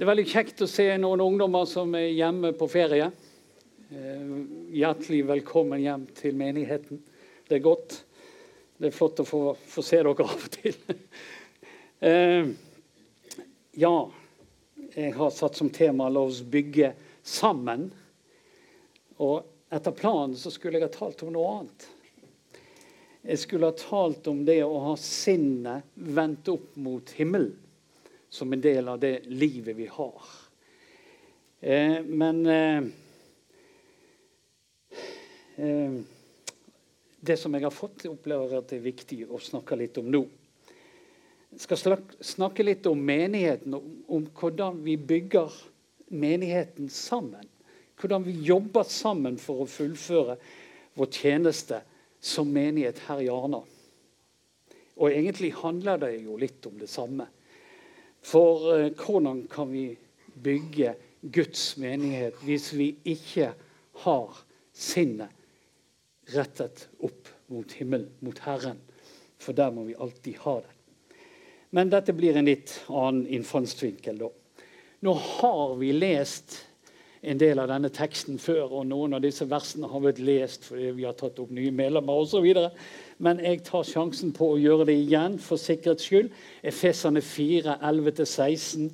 Det er veldig kjekt å se noen ungdommer som er hjemme på ferie. Eh, hjertelig velkommen hjem til menigheten. Det er godt. Det er flott å få, få se dere av og til. Eh, ja, jeg har satt som tema 'La oss bygge sammen'. Og etter planen så skulle jeg ha talt om noe annet. Jeg skulle ha talt om det å ha sinnet vendt opp mot himmelen som en del av det livet vi har. Eh, men eh, eh, det som jeg har fått, opplever at det er viktig å snakke litt om nå. Jeg skal snakke litt om menigheten, om, om hvordan vi bygger menigheten sammen. Hvordan vi jobber sammen for å fullføre vår tjeneste som menighet her i Arna. Og egentlig handler det jo litt om det samme. For eh, hvordan kan vi bygge Guds menighet hvis vi ikke har sinnet rettet opp mot himmelen, mot Herren? For der må vi alltid ha det. Men dette blir en litt annen innfallsvinkel, da. Nå har vi lest en del av denne teksten før, og noen av disse versene har blitt lest fordi vi har tatt opp nye medlemmer osv. Men jeg tar sjansen på å gjøre det igjen for sikkerhets skyld. Efesene 4, 11-16.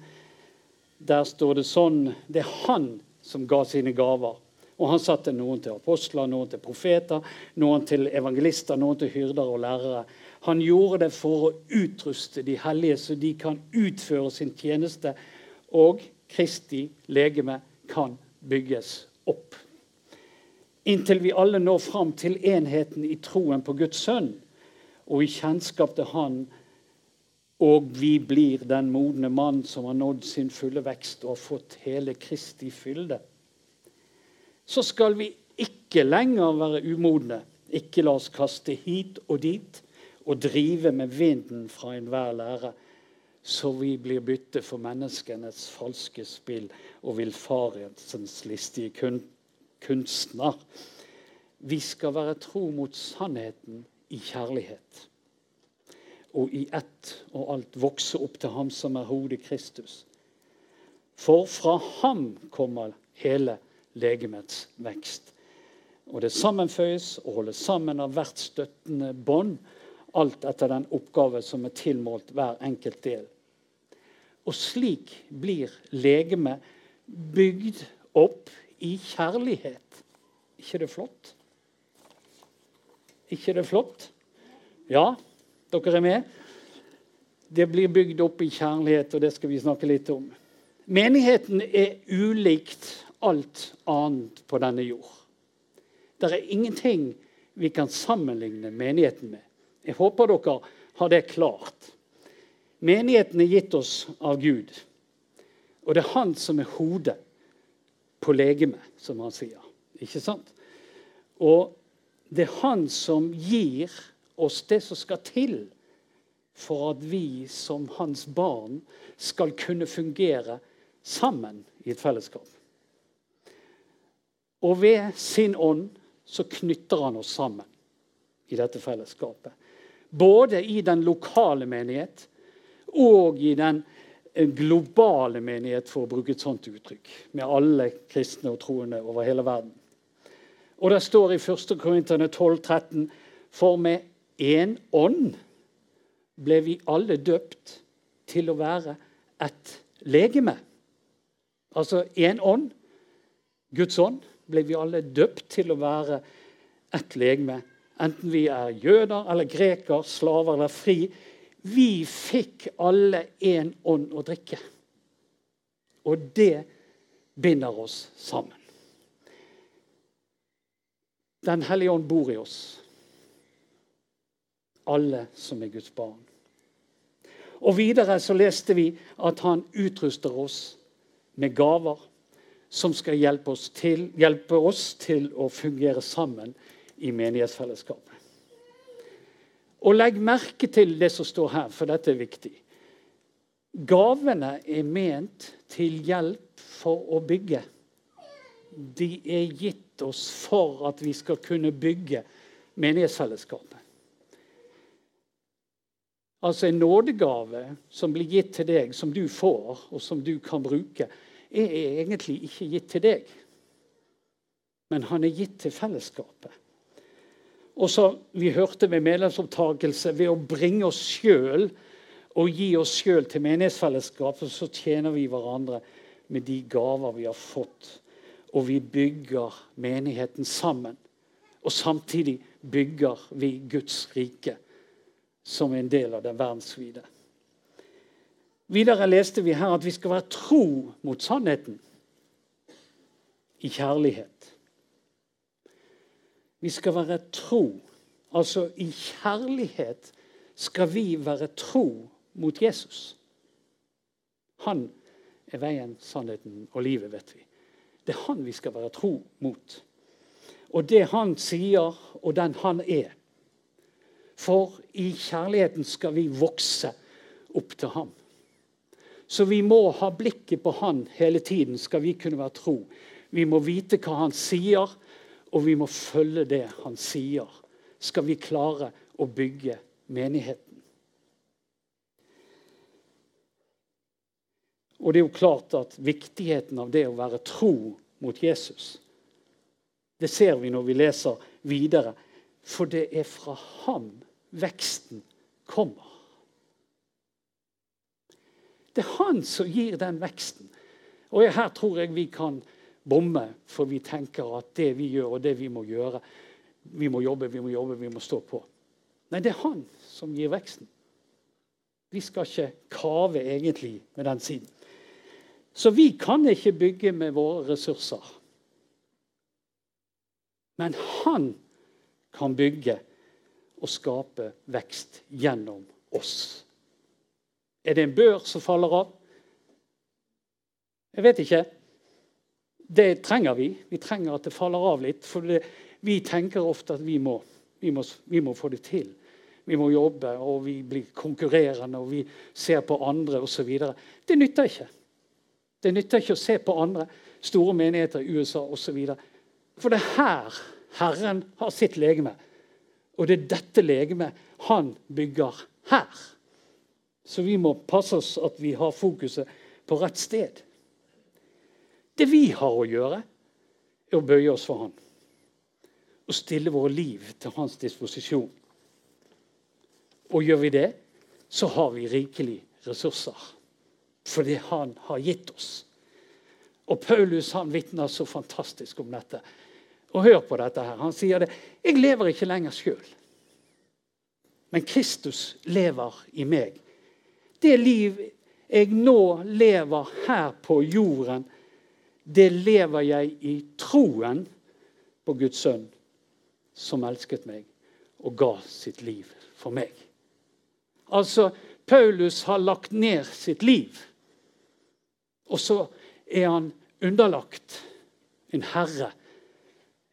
Der står det sånn Det er han som ga sine gaver. Og han satte noen til apostler, noen til profeter, noen til evangelister, noen til hyrder og lærere. Han gjorde det for å utruste de hellige, så de kan utføre sin tjeneste. Og Kristi legeme kan bygges opp. Inntil vi alle når fram til enheten i troen på Guds sønn og i kjennskap til Han, og vi blir den modne mann som har nådd sin fulle vekst og har fått hele Kristi fylde. Så skal vi ikke lenger være umodne, ikke la oss kaste hit og dit og drive med vinden fra enhver lære så vi blir bytte for menneskenes falske spill og villfarelsens listige kun kunstner. Vi skal være tro mot sannheten i kjærlighet. Og i ett og alt vokse opp til ham som er hodet Kristus. For fra ham kommer hele legemets vekst. Og det sammenføyes og holdes sammen av hvert støttende bånd, alt etter den oppgave som er tilmålt hver enkelt del. Og slik blir legemet bygd opp i kjærlighet. ikke det flott? ikke det flott? Ja, dere er med? Det blir bygd opp i kjærlighet, og det skal vi snakke litt om. Menigheten er ulikt alt annet på denne jord. Det er ingenting vi kan sammenligne menigheten med. Jeg håper dere har det klart. Menigheten er gitt oss av Gud. Og det er han som er hodet på legemet, som han sier. Ikke sant? Og det er han som gir oss det som skal til for at vi som hans barn skal kunne fungere sammen i et fellesskap. Og ved sin ånd så knytter han oss sammen i dette fellesskapet. Både i den lokale menighet, og i den globale menighet, for å bruke et sånt uttrykk. Med alle kristne og troende over hele verden. Og det står i 1. Korinterne 12, 13, For med én ånd ble vi alle døpt til å være et legeme. Altså én ånd, Guds ånd, ble vi alle døpt til å være et legeme. Enten vi er jøder eller greker, slaver eller fri. Vi fikk alle én ånd å drikke. Og det binder oss sammen. Den hellige ånd bor i oss. Alle som er Guds barn. Og Videre så leste vi at han utruster oss med gaver som skal hjelpe oss til, hjelpe oss til å fungere sammen i menighetsfellesskapet. Og legg merke til det som står her, for dette er viktig. Gavene er ment til hjelp for å bygge. De er gitt oss for at vi skal kunne bygge menighetsfellesskapet. Altså en nådegave som blir gitt til deg, som du får, og som du kan bruke, er egentlig ikke gitt til deg. Men han er gitt til fellesskapet. Og så Vi hørte med medlemsopptakelse ved å bringe oss sjøl og gi oss sjøl til menighetsfellesskapet, så tjener vi hverandre med de gaver vi har fått. Og vi bygger menigheten sammen. Og samtidig bygger vi Guds rike som en del av den verdensvide. Videre leste vi her at vi skal være tro mot sannheten i kjærlighet. Vi skal være tro. Altså i kjærlighet skal vi være tro mot Jesus. Han er veien, sannheten og livet, vet vi. Det er han vi skal være tro mot. Og det han sier, og den han er. For i kjærligheten skal vi vokse opp til ham. Så vi må ha blikket på han hele tiden skal vi kunne være tro. Vi må vite hva han sier, og vi må følge det han sier. Skal vi klare å bygge menigheten. Og det er jo klart at viktigheten av det å være tro mot Jesus, det ser vi når vi leser videre. For det er fra ham veksten kommer. Det er han som gir den veksten. Og her tror jeg vi kan bomme, for vi tenker at det vi gjør, og det vi må gjøre Vi må jobbe, vi må jobbe, vi må stå på. Nei, det er han som gir veksten. Vi skal ikke kave egentlig med den siden. Så vi kan ikke bygge med våre ressurser. Men han kan bygge og skape vekst gjennom oss. Er det en bør som faller av? Jeg vet ikke. Det trenger vi. Vi trenger at det faller av litt. For det, vi tenker ofte at vi må, vi, må, vi må, få det til. Vi må jobbe, og vi blir konkurrerende, og vi ser på andre osv. Det nytter ikke. Det nytter ikke å se på andre store menigheter i USA osv. For det er her Herren har sitt legeme. Og det er dette legemet han bygger her. Så vi må passe oss at vi har fokuset på rett sted. Det vi har å gjøre, er å bøye oss for han. Og stille våre liv til hans disposisjon. Og gjør vi det, så har vi rikelig ressurser. Fordi han har gitt oss. Og Paulus han vitner så fantastisk om dette. Og hør på dette her. Han sier det. Jeg lever ikke lenger sjøl. Men Kristus lever i meg. Det liv jeg nå lever her på jorden, det lever jeg i troen på Guds sønn, som elsket meg og ga sitt liv for meg. Altså, Paulus har lagt ned sitt liv. Og så er han underlagt en herre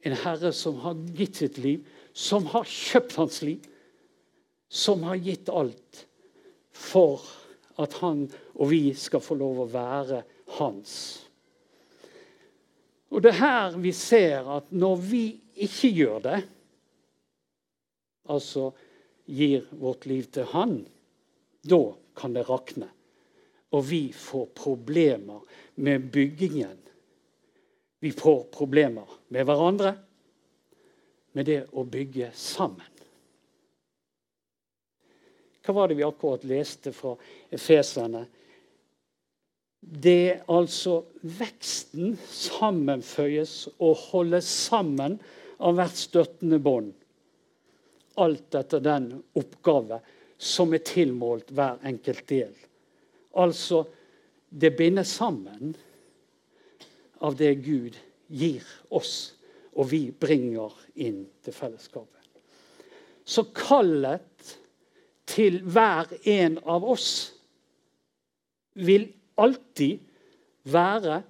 en herre som har gitt sitt liv, som har kjøpt hans liv, som har gitt alt for at han og vi skal få lov å være hans. Og Det er her vi ser at når vi ikke gjør det, altså gir vårt liv til han, da kan det rakne. Og vi får problemer med byggingen vi får problemer med hverandre, med det å bygge sammen. Hva var det vi akkurat leste fra Efeserne? Det altså veksten sammenføyes og holdes sammen av hvert støttende bånd. Alt etter den oppgave som er tilmålt hver enkelt del. Altså, det binder sammen av det Gud gir oss, og vi bringer inn til fellesskapet. Så kallet til hver en av oss vil alltid være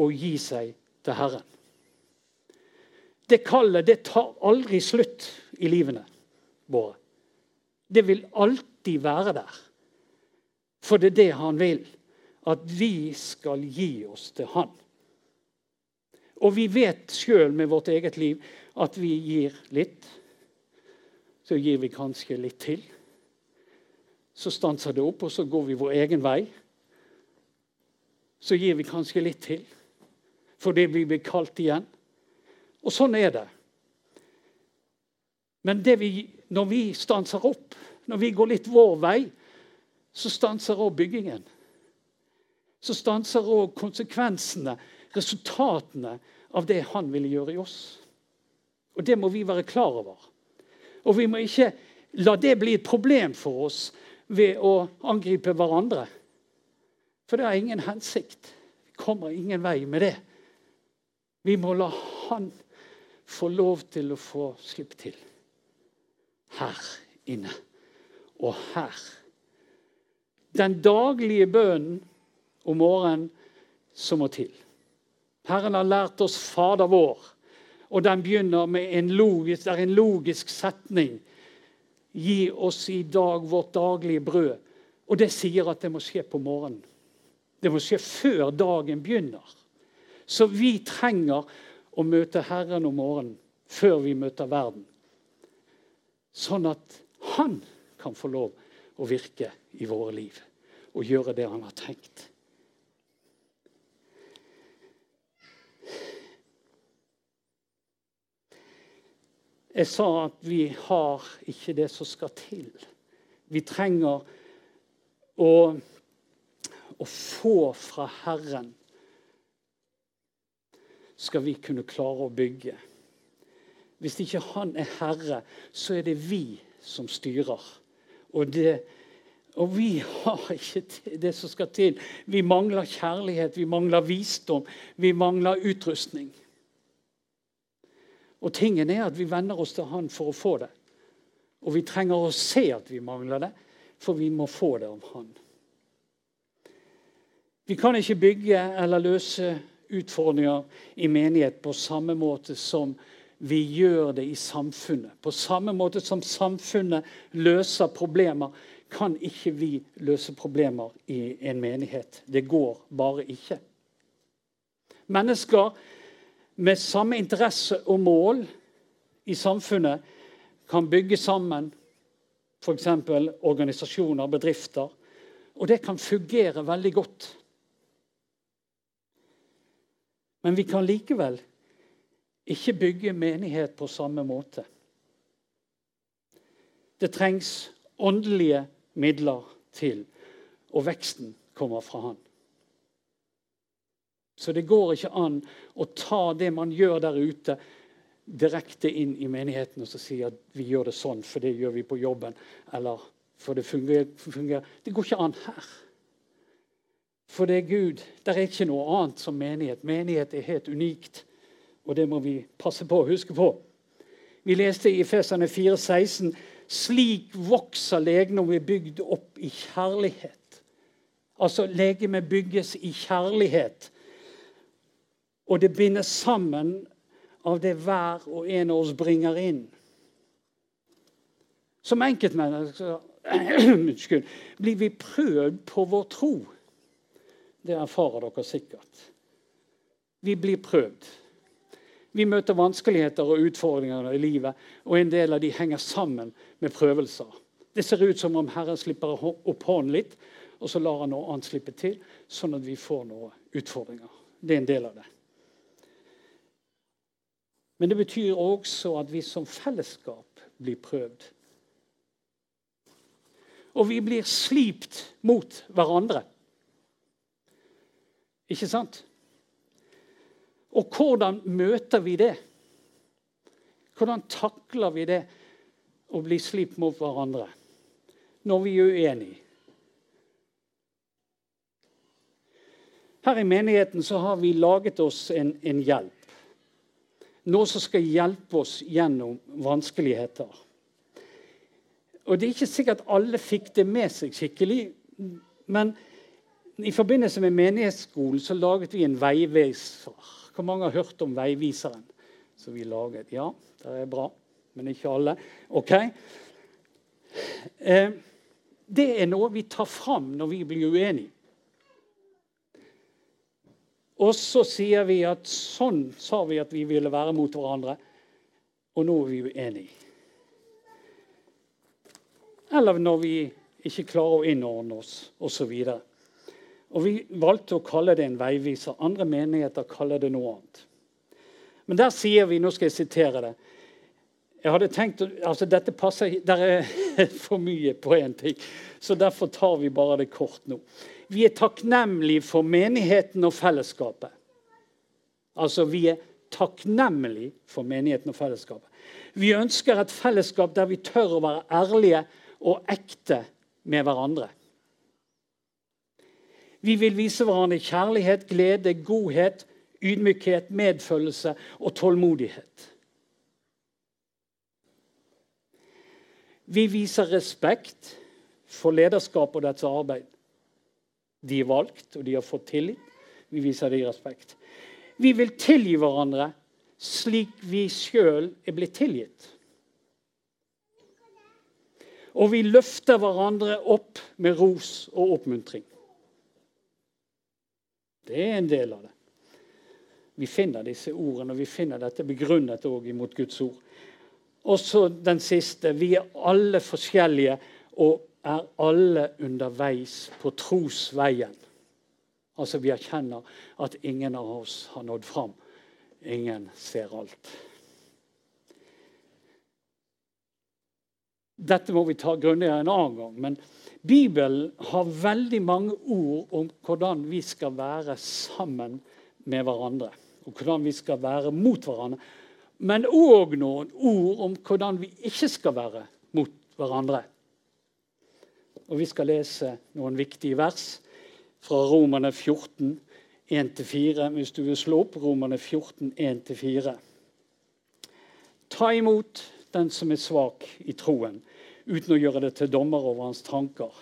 å gi seg til Herren. Det kallet det tar aldri slutt i livene våre. Det vil alltid være der. For det er det han vil. At vi skal gi oss til Han. Og vi vet sjøl med vårt eget liv at vi gir litt. Så gir vi kanskje litt til. Så stanser det opp, og så går vi vår egen vei. Så gir vi kanskje litt til fordi vi blir kalt igjen. Og sånn er det. Men det vi, når vi stanser opp, når vi går litt vår vei, så stanser òg byggingen. Så stanser òg konsekvensene, resultatene av det han ville gjøre i oss. Og det må vi være klar over. Og vi må ikke la det bli et problem for oss ved å angripe hverandre. For det har ingen hensikt. Vi kommer ingen vei med det. Vi må la Han få lov til å få slippe til. Her inne og her. Den daglige bønnen om morgenen som må til. Herren har lært oss Fader vår, og den begynner med en logisk, er en logisk setning. Gi oss i dag vårt daglige brød. Og det sier at det må skje på morgenen. Det må skje før dagen begynner. Så vi trenger å møte Herren om morgenen før vi møter verden. Sånn at Han kan få lov å virke i våre liv og gjøre det Han har tenkt. Jeg sa at vi har ikke det som skal til. Vi trenger å, å få fra Herren skal vi kunne klare å bygge. Hvis ikke Han er herre, så er det vi som styrer. Og, det, og vi har ikke det som skal til. Vi mangler kjærlighet, vi mangler visdom, vi mangler utrustning. Og tingen er at vi venner oss til Han for å få det. Og vi trenger å se at vi mangler det, for vi må få det av Han. Vi kan ikke bygge eller løse utfordringer i menighet på samme måte som vi gjør det i samfunnet. På samme måte som samfunnet løser problemer, kan ikke vi løse problemer i en menighet. Det går bare ikke. Mennesker med samme interesse og mål i samfunnet kan bygge sammen f.eks. organisasjoner, bedrifter. Og det kan fungere veldig godt. Men vi kan likevel ikke bygge menighet på samme måte. Det trengs åndelige midler til, og veksten kommer fra Han. Så det går ikke an å ta det man gjør der ute, direkte inn i menigheten og så si at vi gjør det sånn, for det gjør vi på jobben. Eller for det fungerer. fungerer. Det går ikke an her. For det er Gud. Det er ikke noe annet som menighet. Menighet er helt unikt, og det må vi passe på å huske på. Vi leste i Efesene 4,16.: Slik vokser legemet bygd opp i kjærlighet. Altså legemet bygges i kjærlighet. Og det bindes sammen av det hver og en av oss bringer inn. Som enkeltmennesker blir vi prøvd på vår tro. Det erfarer dere sikkert. Vi blir prøvd. Vi møter vanskeligheter og utfordringer i livet, og en del av de henger sammen med prøvelser. Det ser ut som om Herren slipper opp hånden litt, og så lar han noe annet slippe til, sånn at vi får noen utfordringer. Det er en del av det. Men det betyr også at vi som fellesskap blir prøvd. Og vi blir slipt mot hverandre. Ikke sant? Og hvordan møter vi det? Hvordan takler vi det å bli slipt mot hverandre når vi er uenige? Her i menigheten så har vi laget oss en, en hjelp. Noe som skal hjelpe oss gjennom vanskeligheter. Og Det er ikke sikkert alle fikk det med seg skikkelig. Men i forbindelse med menighetsskolen så laget vi en veiviser. Hvor mange har hørt om veiviseren som vi laget? Ja, det er bra, men ikke alle. Ok. Eh, det er noe vi tar fram når vi blir uenige. Og så sier vi at sånn sa vi at vi ville være mot hverandre, og nå er vi uenige. Eller når vi ikke klarer å innordne oss osv. Og Vi valgte å kalle det en veiviser. Andre menigheter kaller det noe annet. Men der sier vi Nå skal jeg sitere det. Jeg hadde tenkt, altså Dette passer Der er for mye på én ting, så derfor tar vi bare det kort nå. Vi er takknemlige for menigheten og fellesskapet. Altså, vi er takknemlige for menigheten og fellesskapet. Vi ønsker et fellesskap der vi tør å være ærlige og ekte med hverandre. Vi vil vise hverandre kjærlighet, glede, godhet, ydmykhet, medfølelse og tålmodighet. Vi viser respekt for lederskapet og dets arbeid. De er valgt, og de har fått tillit. Vi viser dem respekt. Vi vil tilgi hverandre slik vi sjøl er blitt tilgitt. Og vi løfter hverandre opp med ros og oppmuntring. Det er en del av det. Vi finner disse ordene, og vi finner dette begrunnet òg imot Guds ord. Og så den siste. Vi er alle forskjellige og er alle underveis på trosveien. Altså Vi erkjenner at ingen av oss har nådd fram. Ingen ser alt. Dette må vi ta grundigere en annen gang. Men Bibelen har veldig mange ord om hvordan vi skal være sammen med hverandre. Og hvordan vi skal være mot hverandre. Men òg noen ord om hvordan vi ikke skal være mot hverandre. Og Vi skal lese noen viktige vers fra Romerne 14, 1-4, hvis du vil slå opp Romerne 14, 1-4. Ta imot den som er svak i troen, uten å gjøre det til dommer over hans tanker.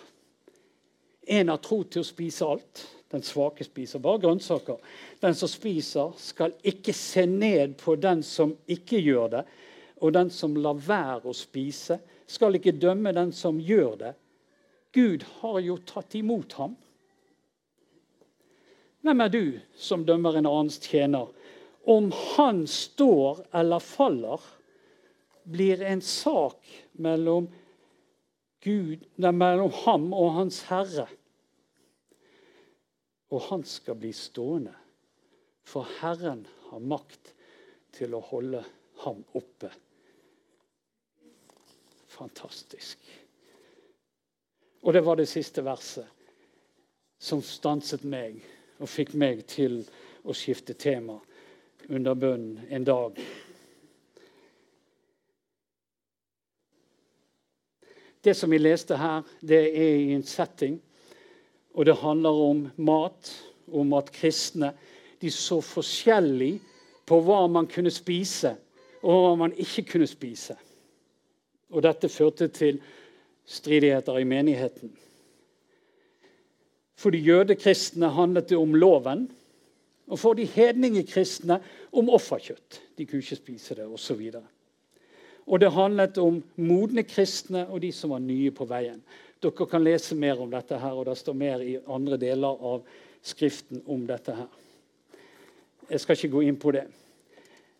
En har tro til å spise alt. Den svake spiser bare grønnsaker. Den som spiser, skal ikke se ned på den som ikke gjør det. Og den som lar være å spise, skal ikke dømme den som gjør det. Gud har jo tatt imot ham. Hvem er du som dømmer en annens tjener? Om han står eller faller, blir en sak mellom, Gud, nei, mellom ham og Hans Herre. Og han skal bli stående, for Herren har makt til å holde ham oppe. Fantastisk. Og det var det siste verset som stanset meg og fikk meg til å skifte tema under bønnen en dag. Det som vi leste her, det er i en setting, og det handler om mat. Om at kristne de så forskjellig på hva man kunne spise, og hva man ikke kunne spise. Og dette førte til stridigheter i menigheten. For de jødekristne handlet det om loven. Og for de hedningekristne om offerkjøtt. De kunne ikke spise det, osv. Og, det handlet om modne kristne og de som var nye på veien. Dere kan lese mer om dette, her, og det står mer i andre deler av Skriften om dette. her. Jeg skal ikke gå inn på det.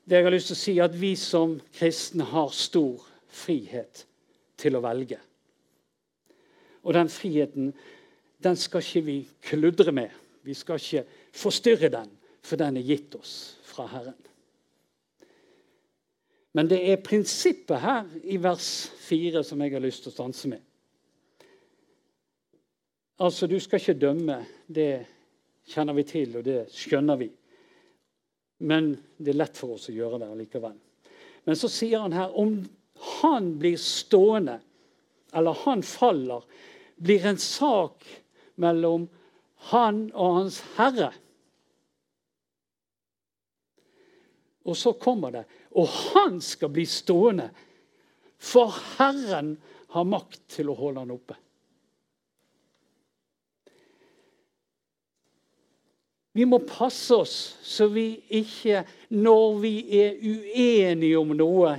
Det jeg har lyst til å si er at Vi som kristne har stor frihet til å velge. Og den friheten den skal ikke vi kludre med. Vi skal ikke forstyrre den, for den er gitt oss fra Herren. Men det er prinsippet her i vers 4 som jeg har lyst til å stanse med. Altså, du skal ikke dømme. Det kjenner vi til, og det skjønner vi. Men det er lett for oss å gjøre det likevel. Men så sier han her om han blir stående, eller han faller, blir en sak mellom han og hans herre. Og så kommer det Og han skal bli stående, for Herren har makt til å holde han oppe. Vi må passe oss så vi ikke, når vi er uenige om noe,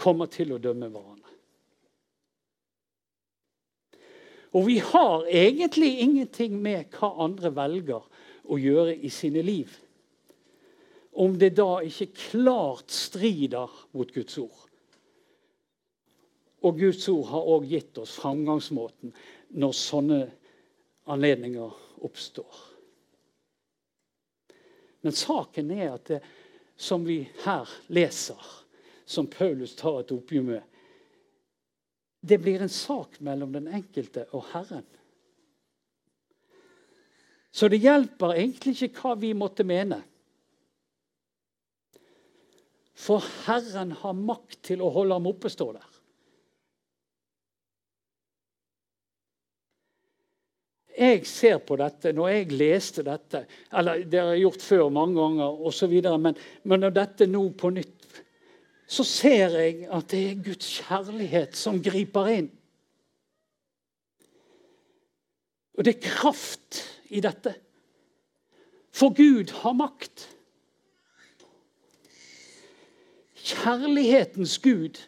kommer til å dømme hverandre. Og vi har egentlig ingenting med hva andre velger å gjøre i sine liv. Om det da ikke klart strider mot Guds ord. Og Guds ord har òg gitt oss framgangsmåten når sånne anledninger oppstår. Men saken er at det, som vi her leser, som Paulus tar et oppgjør med, det blir en sak mellom den enkelte og Herren. Så det hjelper egentlig ikke hva vi måtte mene. For Herren har makt til å holde ham oppe, står der. Jeg ser på dette når jeg leste dette, eller det har jeg gjort før mange ganger osv., men, men når dette nå på nytt, så ser jeg at det er Guds kjærlighet som griper inn. Og det er kraft i dette. For Gud har makt. Kjærlighetens Gud,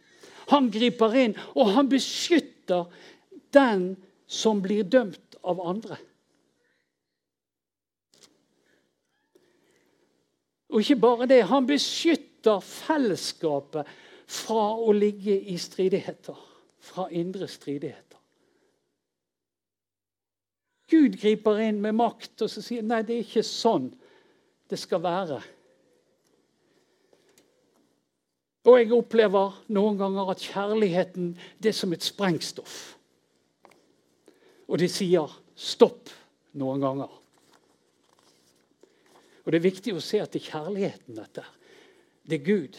han griper inn, og han beskytter den som blir dømt av andre. Og ikke bare det, han beskytter fellesskapet fra å ligge i stridigheter. Fra indre stridigheter. Gud griper inn med makt og så sier nei, det er ikke sånn det skal være. Og jeg opplever noen ganger at kjærligheten det er som et sprengstoff. Og de sier stopp noen ganger. Og Det er viktig å se at det er kjærligheten, dette. Det er Gud.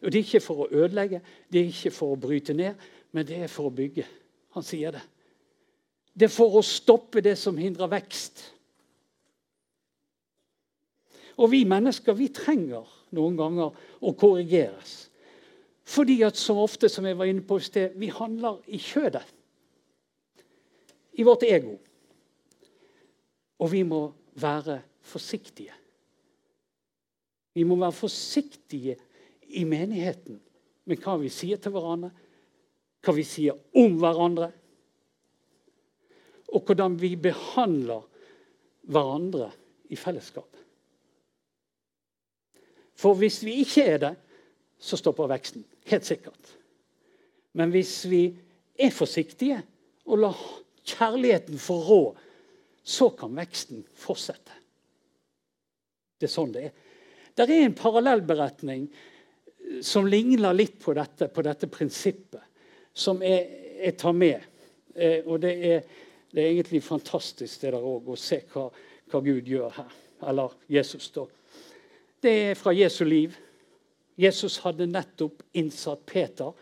Og Det er ikke for å ødelegge, det er ikke for å bryte ned, men det er for å bygge. Han sier det. Det er for å stoppe det som hindrer vekst. Og vi mennesker vi trenger noen ganger og korrigeres. Fordi at så ofte som jeg var inne på i sted, vi handler i kjødet i vårt ego. Og vi må være forsiktige. Vi må være forsiktige i menigheten med hva vi sier til hverandre, hva vi sier om hverandre, og hvordan vi behandler hverandre i fellesskap. For hvis vi ikke er det, så stopper veksten. Helt sikkert. Men hvis vi er forsiktige og lar kjærligheten få rå, så kan veksten fortsette. Det er sånn det er. Det er en parallellberetning som ligner litt på dette, på dette prinsippet, som jeg, jeg tar med. Eh, og det er, det er, egentlig fantastisk det der også, å se hva, hva, Gud gjør her. Eller Jesus, da. Det er fra Jesu liv. Jesus hadde nettopp innsatt Peter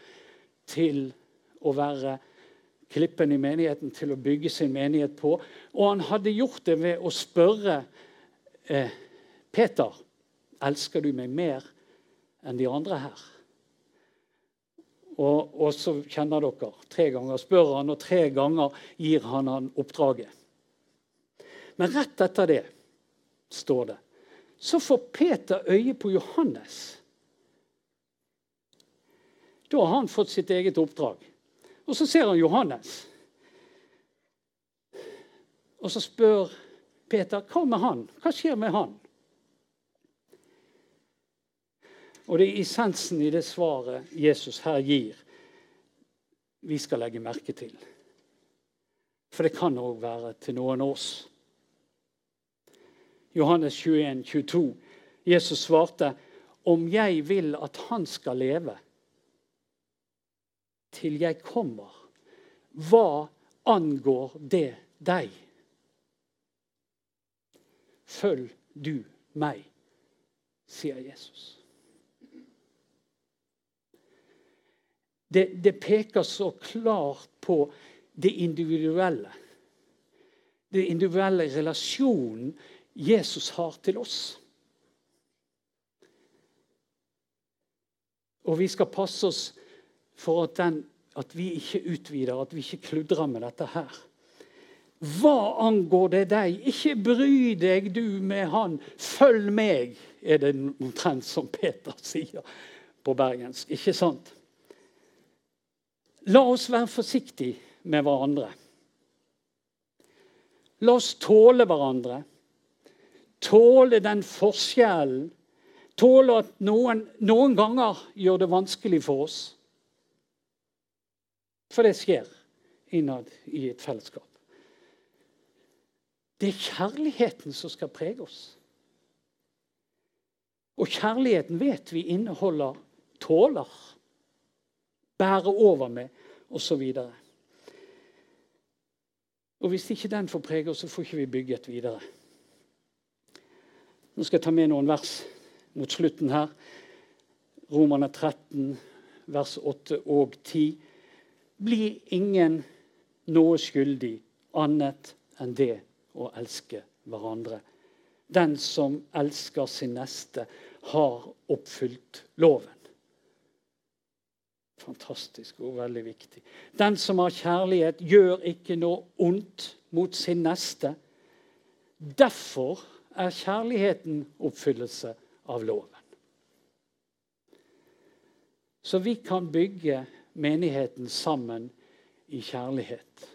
til å være klippen i menigheten til å bygge sin menighet på. Og han hadde gjort det ved å spørre eh, Peter elsker du meg mer enn de andre her. Og, og, så kjenner dere. Tre ganger spør han, og tre ganger gir han han oppdraget. Men rett etter det står det så får Peter øye på Johannes. Da har han fått sitt eget oppdrag. Og så ser han Johannes. Og så spør Peter hva med han? Hva skjer med han? Og det er essensen i det svaret Jesus her gir, vi skal legge merke til. For det kan òg være til noen av oss. Johannes 21, 22. Jesus svarte, 'Om jeg vil at han skal leve' til jeg kommer. Hva angår det deg? Følg du meg, sier Jesus. Det, det, peker så klart på det individuelle. Det individuelle relasjonen Jesus har til oss. Og vi skal passe oss for at, den, at vi ikke utvider, at vi ikke kludrer med dette her. Hva angår det deg? Ikke bry deg du med han. Følg meg, er det omtrent som Peter sier på bergensk. Ikke sant? La oss være forsiktige med hverandre. La oss tåle hverandre. Tåle den forskjellen. Tåle at noen, noen ganger gjør det vanskelig for oss. For det skjer innad i et fellesskap. Det er kjærligheten som skal prege oss. Og kjærligheten vet vi inneholder tåler, bærer over med osv. Og, og hvis ikke den får prege oss, så får ikke vi bygget videre. Nå skal jeg ta med noen vers mot slutten her. Romerne 13, vers 8 og 10. Bli ingen noe skyldig annet enn det å elske hverandre. Den som elsker sin neste, har oppfylt loven. Fantastisk og veldig viktig. Den som har kjærlighet, gjør ikke noe ondt mot sin neste. Derfor er kjærligheten oppfyllelse av loven. Så vi kan bygge menigheten sammen i kjærlighet.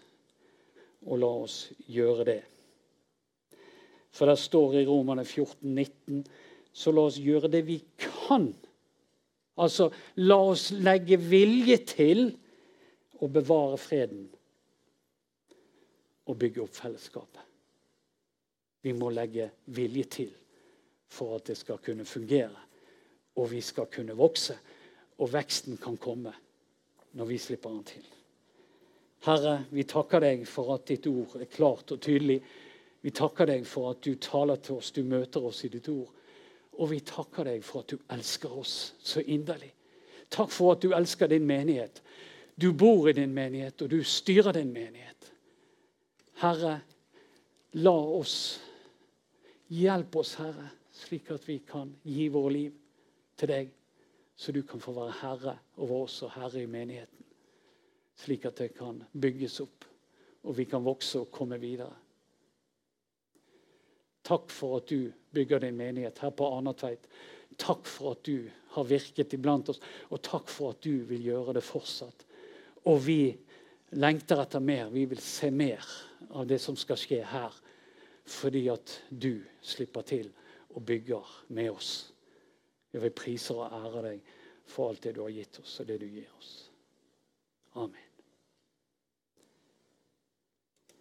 Og la oss gjøre det. For det står i Romane 14, 19, så la oss gjøre det vi kan. Altså, la oss legge vilje til å bevare freden og bygge opp fellesskapet. Vi må legge vilje til for at det skal kunne fungere, og vi skal kunne vokse. Og veksten kan komme når vi slipper den til. Herre, vi takker deg for at ditt ord er klart og tydelig. Vi takker deg for at du taler til oss, du møter oss i ditt ord. Og vi takker deg for at du elsker oss så inderlig. Takk for at du elsker din menighet. Du bor i din menighet, og du styrer din menighet. Herre, la oss Hjelp oss, Herre, slik at vi kan gi våre liv til deg, så du kan få være herre over oss og herre i menigheten. Slik at det kan bygges opp, og vi kan vokse og komme videre. Takk for at du bygger din menighet her på Arnatveit. Takk for at du har virket iblant oss, og takk for at du vil gjøre det fortsatt. Og vi lengter etter mer. Vi vil se mer av det som skal skje her. Fordi at du slipper til og bygger med oss. Ja, vi priser og ærer deg for alt det du har gitt oss, og det du gir oss. Amen.